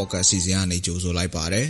ပေါ့ကတ်စီစဉ်ကနေကြိုဆိုလိုက်ပါတယ်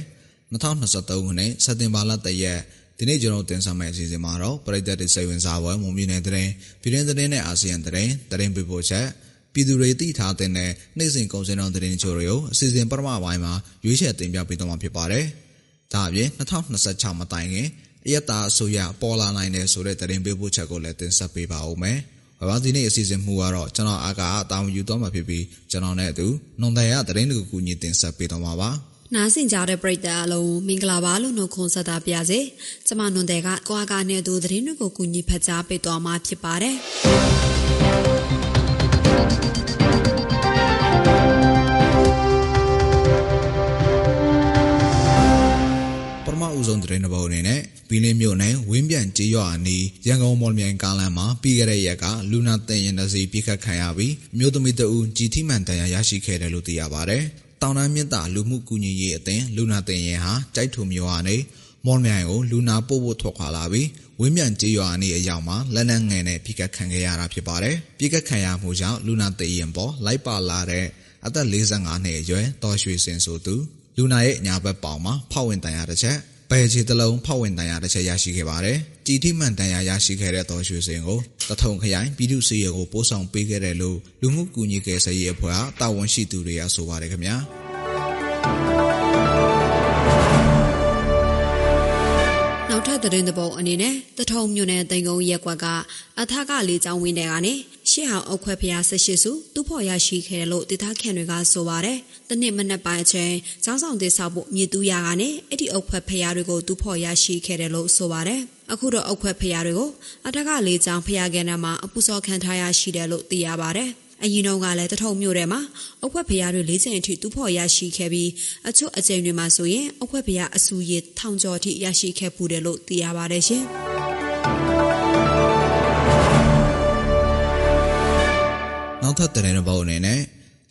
2023ခုနှစ်စက်တင်ဘာလ3ရက်ဒီနေ့ကျွန်တော်တင်ဆက်မယ့်အစီအစဉ်မှာတော့ပြည်သက်တွေစိတ်ဝင်စားပွဲမုံမြင့်တဲ့တဲ့ပြည်တွင်းသတင်းနဲ့အာဆီယံသတင်းသတင်းပေးပို့ချက်ပြည်သူတွေသိထားတဲ့နေ့စဉ်ကုန်စည်တော်သတင်းချို့တွေကိုအစီအစဉ်ပထမပိုင်းမှာရွေးချယ်တင်ပြပေးသွားမှာဖြစ်ပါတယ်။ဒါအပြင်2026မတိုင်ခင်အယက်သားအစိုးရပေါ်လာနိုင်တယ်ဆိုတဲ့သတင်းပေးပို့ချက်ကိုလည်းတင်ဆက်ပေးပါဦးမယ်။ ဘာဒီနေ့အစီအစဉ်မှုကတော့ကျွန်တော်အားကအတာဝန်ယူသွားမှာဖြစ်ပြီးကျွန်တော်နဲ့အတူနှုံတယ်ရသတင်းတွေကိုကူညီတင်ဆက်ပေးသွားမှာပါ။နားဆင်ကြတဲ့ပရိသတ်အလုံးမင်္ဂလာပါလို့နှုတ်ခွန်းဆက်တာပါရစေ။ကျမနွန်တဲ့ကကွာကားနဲ့အတူသတင်းတွေကိုကူညီဖတ်ကြားပေးသွားမှာဖြစ်ပါတယ်။ ဦးဆုံးသတင်းတစ်ပုဒ်အနေနဲ့ဘီလင်းမြို့နယ်ဝင်းပြန်ကျေးရွာအနီးရန်ကုန်မော်လမြိုင်ကားလမ်းမှာပြီးခဲ့တဲ့ရက်ကလူနာတင်ရင်တစီပြစ်ခတ်ခံရပြီးမြို့သမီးတဦးကြီးထိမှန်တန်ရာရရှိခဲ့တယ်လို့သိရပါတယ်။တောင်တန်းမြစ်တာလူမှုကူညီရေးအသင်းလူနာတင်ရင်ဟာကြိုက်ထုံမြို့ကနေမော်လမြိုင်ကိုလူနာပို့ဖို့ထွက်ခွာလာပြီးဝင်းမြန်ကျေးရွာအနီးအရောက်မှာလက်နက်ငယ်နဲ့ပြစ်ခတ်ခံခဲ့ရတာဖြစ်ပါတယ်။ပြစ်ခတ်ခံရမှုကြောင့်လူနာတင်ရင်ပေါ်လိုက်ပါလာတဲ့အသက်45နှစ်အရွယ်တော်ရွှေစင်ဆိုသူလူနာရဲ့ညာဘက်ပေါင်မှာဖောက်ဝင်တန်ရတစ်ချက် ဘယ်ချီတလုံးဖောက်ဝင်တန်ရာတစ်ချက်ရရှိခဲ့ပါတယ်။ကြည်ထိမှန်တန်ရာရရှိခဲ့တဲ့တော်ရွှေစင်ကိုတထုံခရိုင်ပြည်သူ့စီရဲကိုပို့ဆောင်ပေးခဲ့တယ်လို့လူမှုကူညီကယ်ဆယ်ရေးအဖွဲ့ကတာဝန်ရှိသူတွေကဆိုပါတယ်ခင်ဗျာ။ သတင်းသဘောအနေနဲ့တထုံမြို့နယ်တိန်ကုန်းရက်ကွက်ကအထကလေးကျောင်းဝင်းတွေကနေရှေ့ဟောင်အုတ်ခွဲဖျား၁၈စုသူ့ဖော်ရရှိခဲ့တယ်လို့ဒေသခံတွေကဆိုပါတယ်။တနစ်မနက်ပိုင်းအချိန်ကျောင်းဆောင်တင်ဆောက်ဖို့မြေတူးရကနေအဲ့ဒီအုတ်ခွဲဖျားတွေကိုသူ့ဖော်ရရှိခဲ့တယ်လို့ဆိုပါတယ်။အခုတော့အုတ်ခွဲဖျားတွေကိုအထကလေးကျောင်းဖျားကနေမှာအပူစောခံထားရရှိတယ်လို့သိရပါတယ်။ အရင်တုန်းကလည်းတထုံမြို့ထဲမှာအုတ်ခွက်ဖျားတွေ၄ချိန်အထိတူးဖော်ရရှိခဲ့ပြီးအချို့အကြိမ်တွေမှာဆိုရင်အုတ်ခွက်ဖျားအဆူရည်ထောင်ကျော်အထိရရှိခဲ့ပူတယ်လို့သိရပါတယ်ရှင်။နောက်ထပ်တဲ့တဲ့ဘောက်အနေနဲ့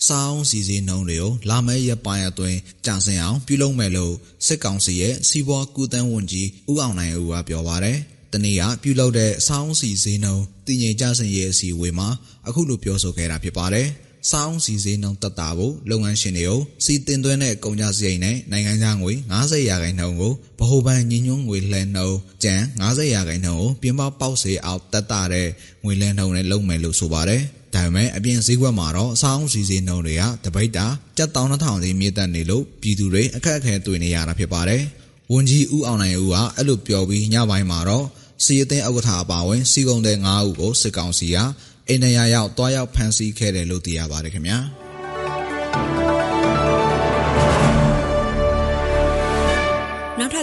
စောင်းစီစီနှုံးတွေကိုလာမဲရပိုင်းအတွင်းကြာစင်အောင်ပြုလုပ်မယ်လို့စစ်ကောင်စီရဲ့စီးပွားကူတန်းဝန်ကြီးဦးအောင်နိုင်ဦးကပြောပါတယ်။ တနေ့ကပြုလုပ်တဲ့အဆောင်းစီဈေးနှုန်းတည်ငြိမ်ကြဆင်ရေးအစီအဝေးမှာအခုလိုပြောဆိုခဲ့တာဖြစ်ပါတယ်။စောင်းစီဈေးနှုန်းတက်တာဖို့လုပ်ငန်းရှင်တွေကိုစီတင်သွင်းတဲ့ကုန်ကြစရိတ်နဲ့နိုင်ငံခြားငွေ90ရာခိုင်နှုန်းကိုဗဟိုဘဏ်ညှိညွှန်းငွေလှဲနှုန်းကျန်90ရာခိုင်နှုန်းကိုပြင်ပပေါက်စေအောင်တက်တာတဲ့ငွေလှဲနှုန်းနဲ့လုပ်မယ်လို့ဆိုပါတယ်။ဒါပေမဲ့အပြင်ဈေးကွက်မှာတော့အဆောင်စီစဉ်နှုန်းတွေကတပိတ်တာ7,000စီမြင့်တက်နေလို့ပြည်သူတွေအခက်အခဲတွေ့နေရတာဖြစ်ပါတယ်။ဝန်ကြီးဦးအောင်နိုင်ဦးကအဲ့လိုပြောပြီးညပိုင်းမှာတော့ စီအသင်းဥက္ကဋ္ဌအပါအဝင်စီကုံတဲ့9ဦးကိုစစ်ကောင်စီကအိန္ဒိယရောက်တွားရောက်ဖမ်းဆီးခဲ့တယ်လို့သိရပါတယ်ခင်ဗျာ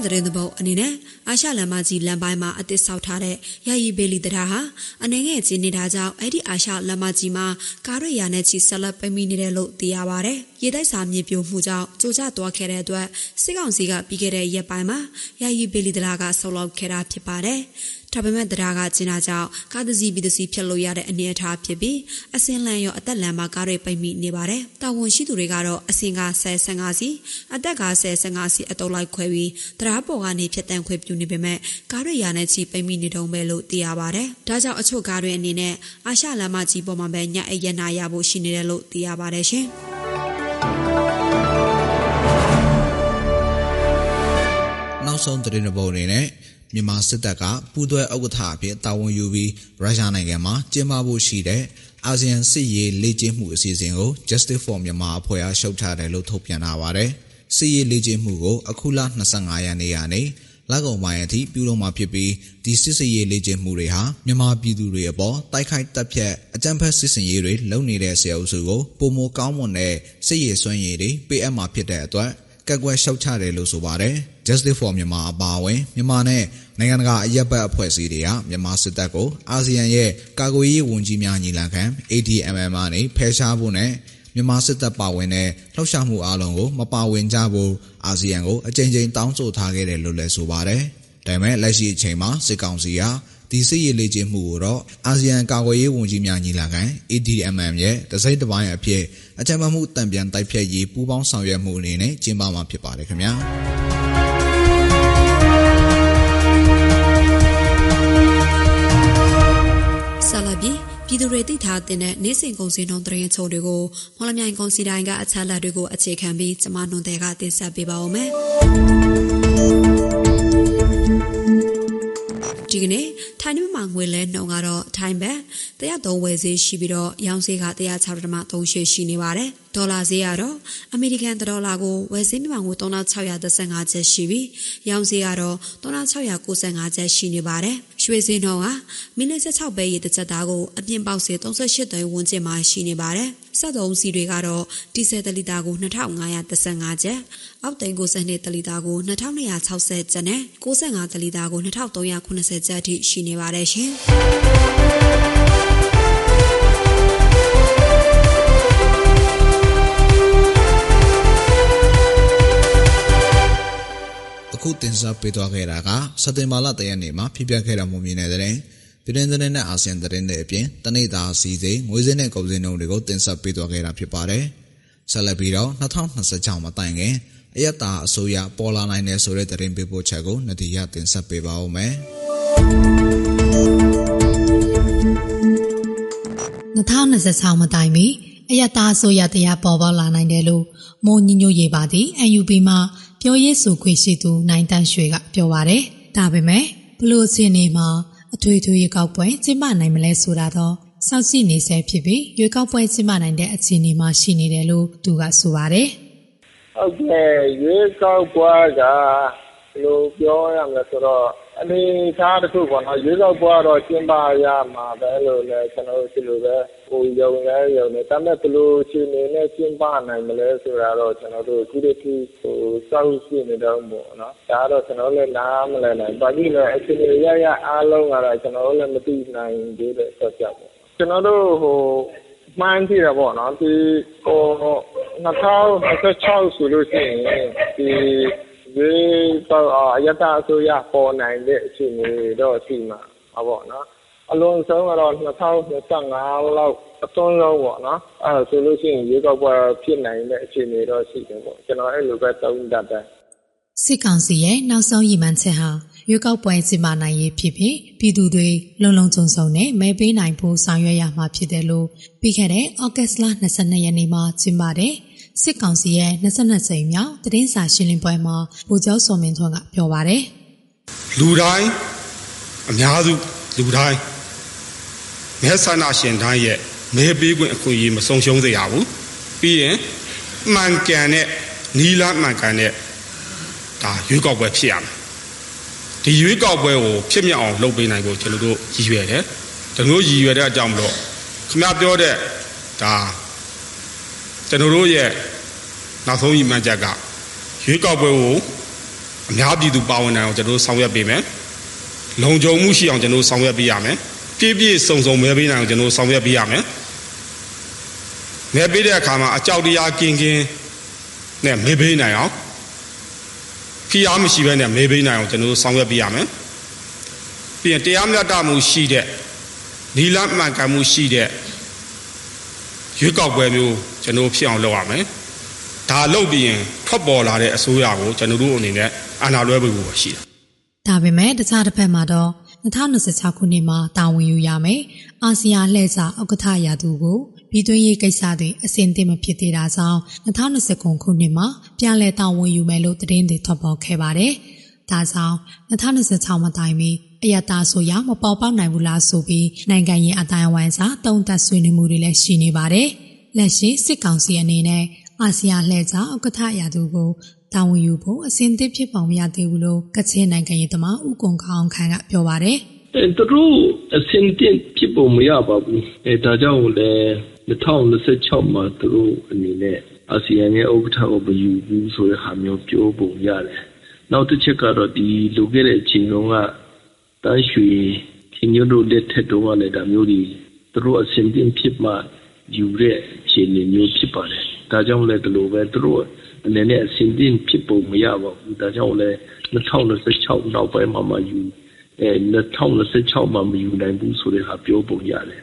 သတင်းသဘောအနေနဲ့အာရှလမ်းမကြီးလမ်းပိုင်းမှာအသစ်ဆောက်ထားတဲ့ရည်ရည်ဘေလီတရားဟာအနေငယ်ကြီးနေတာကြောင့်အဲ့ဒီအာရှလမ်းမကြီးမှာကားရရာနဲ့ချီဆက်လက်ပိတ်မိနေတယ်လို့သိရပါဗျ။ရေတိုက်စာမြေပြိုမှုကြောင့်ကြိုကျသွားခဲ့တဲ့အတွက်စစ်ကောင်စီကပြီးခဲ့တဲ့ရက်ပိုင်းမှာရည်ရည်ဘေလီတရားကဆောက်လုပ်ခဲ့တာဖြစ်ပါတယ်။ ဒါပေမဲ့တရားကကျင်းတာကြောင့်ကားတစ်စီးပြီးတစ်စီးဖြတ်လို့ရတဲ့အနေအထားဖြစ်ပြီးအစင်လန်ရောအသက်လန်မှာကားတွေပိတ်မိနေပါတယ်။တာဝန်ရှိသူတွေကတော့အစင်က10 15စီအသက်က10 15စီအတုပ်လိုက်ခွဲပြီးတရားပေါ်ကနေဖြတ်တန်းခွဲပြုနေပေမဲ့ကားတွေရာနဲ့ချီပိတ်မိနေတုံးပဲလို့သိရပါတယ်။ဒါကြောင့်အချို့ကားတွေအနေနဲ့အာရှလမ်းမကြီးပေါ်မှာပဲညအိပ်ရနာရဖို့ရှိနေတယ်လို့သိရပါတယ်ရှင်။ နောက်ဆုံးသတင်းတစ်ပုဒ်အနေနဲ့မြန်မာစစ်တပ်ကပူးတွဲဥက္ကဋ္ဌအဖြစ်တာဝန်ယူပြီးရုရှားနိုင်ငံမှာကျင်းပဖို့ရှိတဲ့အာဆီယံစစ်ရေးလေ့ကျင့်မှုအစီအစဉ်ကို Justice for Myanmar အဖွဲ့အားရှုတ်ချတယ်လို့ထုတ်ပြန်ထားပါတယ်။စစ်ရေးလေ့ကျင့်မှုကိုအခုလ25ရက်နေ့ကနေလက်ကုံပိုင်းအထိပြုလုပ်မှာဖြစ်ပြီးဒီစစ်စရေးလေ့ကျင့်မှုတွေဟာမြန်မာပြည်သူတွေအပေါ်တိုက်ခိုက်တပ်ဖြတ်အကြမ်းဖက်စစ်စင်ရေးတွေလုပ်နေတဲ့ဆရာအုပ်စုကိုပုံမကောင်းမွန်တဲ့စစ်ရေးစွမ်းရည်တွေပေးအပ်မှာဖြစ်တဲ့အတွက် ကက်ကွယ်ရှုတ်ချတယ်လို့ဆိုပါတယ် Justice for Myanmar အပါအဝင်မြန်မာနဲ့နိုင်ငံတကာအရက်ဘတ်အဖွဲ့အစည်းတွေကမြန်မာစစ်တပ်ကိုအာဆီယံရဲ့ကာကွယ်ရေးဝန်ကြီးများညီလာခံ ADMM ကနေဖယ်ရှားဖို့နဲ့မြန်မာစစ်တပ်ပါဝင်တဲ့လှုပ်ရှားမှုအလုံးကိုမပါဝင်ကြဖို့အာဆီယံကိုအကြိမ်ကြိမ်တောင်းဆိုထားခဲ့တယ်လို့လည်းဆိုပါတယ်။ဒါပေမဲ့လက်ရှိအချိန်မှာစစ်ကောင်စီက ဒီစစ်ရေးလေ့ကျင့်မှုကိုတော့အာဆီယံကာကွယ်ရေးဝန်ကြီးများညီလာခံ ADMM ရဲ့တစိမ့်တစ်ပိုင်းအဖြစ်အကြံပေးမှုတံပြန်တိုက်ဖြတ်ရေးပူးပေါင်းဆောင်ရွက်မှုအနေနဲ့ကျင်းပမှာဖြစ်ပါတယ်ခင်ဗျာဆလာဘီပြပြည်သူတွေသိထားတဲ့နေ့စဉ်ကုန်စည်နှုန်းသတင်းချုပ်တွေကိုမော်လမြိုင်ကုန်စည်တိုင်းကအချက်လက်တွေကိုအခြေခံပြီးကျမနွန်တဲ့ကတင်ဆက်ပေးပါဦးမယ် ဒီကနေ့ထိုင်းမြန်မာငွေလဲနှုန်းကတော့ထိုင်းဘတ်103ဝယ်ဈေးရှိပြီးတော့ရောင်းဈေးက106.3ရှိရှိနေပါတယ်။ဒေါ်လာဈေးကတော့အမေရိကန်ဒေါ်လာကိုဝယ်ဈေးမြန်မာငွေ3635ကျပ်ရှိပြီးရောင်းဈေးကတော့3695ကျပ်ရှိနေပါတယ်။ ရွှေဈေးနှုန်းကမီလ16ပဲရေတစ်ချက်သားကိုအပြင်ပေါက်ဈေး38သိန်းဝန်းကျင်မှာရှိနေပါတယ်။စက်သုံးစီတွေကတော့ဒီဇယ်တလီတာကို2535ကျပ်အောက်တိန်92တလီတာကို2260ကျပ်နဲ့65တလီတာကို2380ကျပ်အထိရှိနေပါတယ်ရှင် ခုတင်ဆက်ပေးသွားခဲ့တာကစက်တင်ဘာလတရက်နေ့မှာဖြစ်ပျက်ခဲ့တဲ့မုံမြင်တဲ့တဲ့ပြည်တွင်းသတင်းနဲ့အာဆီယံသတင်းတွေအပြင်တနေ့တာစီစဉ်ငွေစင်းနဲ့ကုန်စည်နှုန်းတွေကိုတင်ဆက်ပေးသွားခဲ့တာဖြစ်ပါတယ်။ဆက်လက်ပြီးတော့2026မှာတိုင်ခင်အယက်တာအစိုးရပေါ်လာနိုင်တဲ့ဆိုတဲ့သတင်းပေးပို့ချက်ကိုနဒီရတင်ဆက်ပေးပါဦးမယ်။2026မတိုင်မီအယက်သားအစိုးရတရားပေါ်ပေါက်လာနိုင်တယ်လို့မိုးညညိုရေးပါသည့် UNB မှ ပြောရေးဆိုခွင့်ရှိသူနိုင်တန်းရွှေကပြောပါရယ်။ဒါပေမဲ့ဘလို့အချိန်နေမှာအထွေထွေရေကောက်ပွဲကျင်းပနိုင်မလဲဆိုတာတော့စောင့်ကြည့်နေဆဲဖြစ်ပြီးရေကောက်ပွဲကျင်းပနိုင်တဲ့အခြေအနေမှာရှိနေတယ်လို့သူကဆိုပါတယ်။ဟုတ်ကဲ့ရေကောက်ပွဲကဘယ်လိုပြောရမလဲဆိုတော့ အနေထားတစ်ခုပေါ့နော်ရွေးကောက်ပွဲတော့ကျင်းပရမှာပဲလို့လည်းကျွန်တော်တို့ဒီလိုပဲဟိုယုံလဲယုံနေဒါပေမဲ့ဘယ်လိုအခြေအနေနဲ့ကျင်းပနိုင်မလဲဆိုတာတော့ကျွန်တော်တို့ခုတည်းကဟိုစောင့်ကြည့်နေတော့ပေါ့နော်ဒါတော့ကျွန်တော်လည်းနားမလည်နိုင်ဘာဖြစ်လဲအခြေအနေရရအားလုံးကတော့ကျွန်တော်လည်းမသိနိုင်သေးတဲ့ဆက်ကြပေါ့ကျွန်တော်တို့ဟိုမှန်းကြည့်ရပေါ့နော်ဒီဟို2026ဆိုလို့ရှိရင်ဒီ ဒီတော့အယတအစိုးရပေါ်နိုင်တဲ့အခြေအနေတော့ရှိမှာဟုတ်ပေါ့နော်အလုံးစုံကတော့2025လောက်အသွန်းလုံးပေါ့နော်အဲဆိုလို့ရှိရင်ရေကောက်ပွဲဖြစ်နိုင်တဲ့အခြေအနေတော့ရှိတယ်ပေါ့ကျွန်တော်အဲ့လိုပဲသုံးတတ်တယ်စစ်ကောင်စီရဲ့နောက်ဆုံးရည်မှန်းချက်ဟာရွေးကောက်ပွဲကျင်းပနိုင်ရေးဖြစ်ပြီးပြည်သူတွေလုံလုံခြုံခြုံနဲ့မဲပေးနိုင်ဖို့ဆောင်ရွက်ရမှာဖြစ်တယ်လို့ပြီးခဲ့တဲ့ဩဂတ်စ်လ22ရက်နေ့မှာကျင်းပတဲ့ စစ်ကောင်စီရဲ့22စိန်မြောက်တည်င်းစာရှင်းလင်းပွဲမှာဗိုလ်ချုပ်စောမင်းထွန်းကပြောပါရယ်လူတိုင်းအများစုလူတိုင်းမဲဆန္ဒရှင်တိုင်းရဲ့မဲပေးခွင့်အခွင့်အရေးမဆုံးရှုံးစေရဘူးပြီးရင်မှန်ကန်တဲ့နီလာမှန်ကန်တဲ့ဒါရွေးကောက်ပွဲဖြစ်ရမယ်ဒီရွေးကောက်ပွဲကိုဖြစ်မြောက်အောင်လုပ်ပေးနိုင်ဖို့ကျွန်တော်တို့ရည်ရွယ်တယ်ဒါမျိုးရည်ရွယ်တဲ့အကြောင်းမလို့ခင်ဗျားပြောတဲ့ဒါ ကျွန်တော်တို့ရဲ့နောက်ဆုံးရည်မှန်းချက်ကရွေးကောက်ပွဲကိုအများပြည်သူပါဝင်နိုင်အောင်ကျွန်တော်တို့ဆောင်ရွက်ပေးမယ်လုံခြုံမှုရှိအောင်ကျွန်တော်တို့ဆောင်ရွက်ပေးရမယ်ပြည့်ပြည့်စုံစုံမဲပေးနိုင်အောင်ကျွန်တော်တို့ဆောင်ရွက်ပေးရမယ်မဲပေးတဲ့အခါမှာအကြောက်တရားကင်းကင်းနဲ့မဲပေးနိုင်အောင်ဖိအားမရှိဘဲနဲ့မဲပေးနိုင်အောင်ကျွန်တော်တို့ဆောင်ရွက်ပေးရမယ်ပြီးရင်တရားမျှတမှုရှိတဲ့နီလမှန်ကန်မှုရှိတဲ့ရွေးကောက်ပွဲမျိုး ကျွန်တော်ဖြစ်အောင်လုပ်ရမယ်ဒါလုပ်ပြီးရင်ထွက်ပေါ်လာတဲ့အစိုးရကိုကျွန်တော်တို့အနေနဲ့အာဏာလွှဲဖို့ရှိတယ်ဒါပေမဲ့တခြားတစ်ဖက်မှာတော့2026ခုနှစ်မှာတာဝန်ယူရမယ်အာဆီယံလှည့်စာဥက္ကဋ္ဌရာသူကိုပြည်တွင်းရေးကိစ္စတွေအဆင်သင့်မဖြစ်သေးတာကြောင့်2029ခုနှစ်မှာပြန်လည်တာဝန်ယူမယ်လို့သတင်းတွေထွက်ပေါ်ခဲ့ပါတယ်။ဒါကြောင့်2026မှာတိုင်ပြီးအယတာဆိုရမပေါ်ပေါက်နိုင်ဘူးလားဆိုပြီးနိုင်ငံရေးအတိုင်းအဝိုင်းစာတုံ့တက်ဆွေးနွေးမှုတွေလည်းရှိနေပါတယ်။ လက်ရှိစစ်ကောင်စီအနေနဲ့အာဆီယံလှည့်စာဥက္ကဋ္ဌရာသူကိုတာဝန်ယူဖို့အစဉ်သစ်ဖြစ်ပုံမရသေးဘူးလို့ကချင်နိုင်ငံရေးသမားဦးကွန်ခေါင်ခန်းကပြောပါတယ်။အဲသူတို့အစဉ်သစ်ဖြစ်ပုံမရပါဘူး။အဲဒါကြောင့်လည်း2026မှာသူတို့အနေနဲ့အာဆီယံရဲ့ဥက္ကဋ္ဌကိုမယူဘူးဆိုတဲ့ဟာမျိုးပြောပုံရတယ်။နောက်တစ်ချက်ကတော့ဒီလိုခဲ့တဲ့အချိန်တုန်းကတန်းရွှေခင်ညွတ်တို့လက်ထက်တုန်းကလည်းဒါမျိုးတွေသူတို့အစဉ်သစ်ဖြစ်မှ ယူတဲ့အခြေအနေမျိုးဖြစ်ပါတယ်။ဒါကြောင့်လည်းဒီလိုပဲသူတို့အနေနဲ့အစဉ်သင့်ဖြစ်ပုံမရပါဘူးဒါကြောင့်လည်း2026နောက်ပိုင်းမှာမှယူအဲ2026မှာမယူနိုင်ဘူးဆိုတဲ့ဟာပြောပုံရတယ်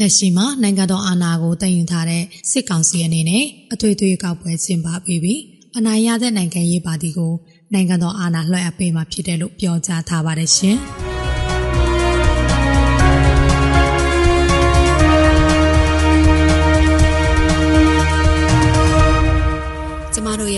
လက်ရှိမှာနိုင်ငံတော်အာဏာကိုတည်ယူထားတဲ့စစ်ကောင်စီအနေနဲ့အထွေထွေကောက်ပွဲကျင်းပပြီးပြီးအနိုင်ရတဲ့နိုင်ငံရေးပါတီကိုနိုင်ငံတော်အာဏာလွှဲအပ်ပေးမှာဖြစ်တယ်လို့ပြောကြားထားပါတယ်ရှင်။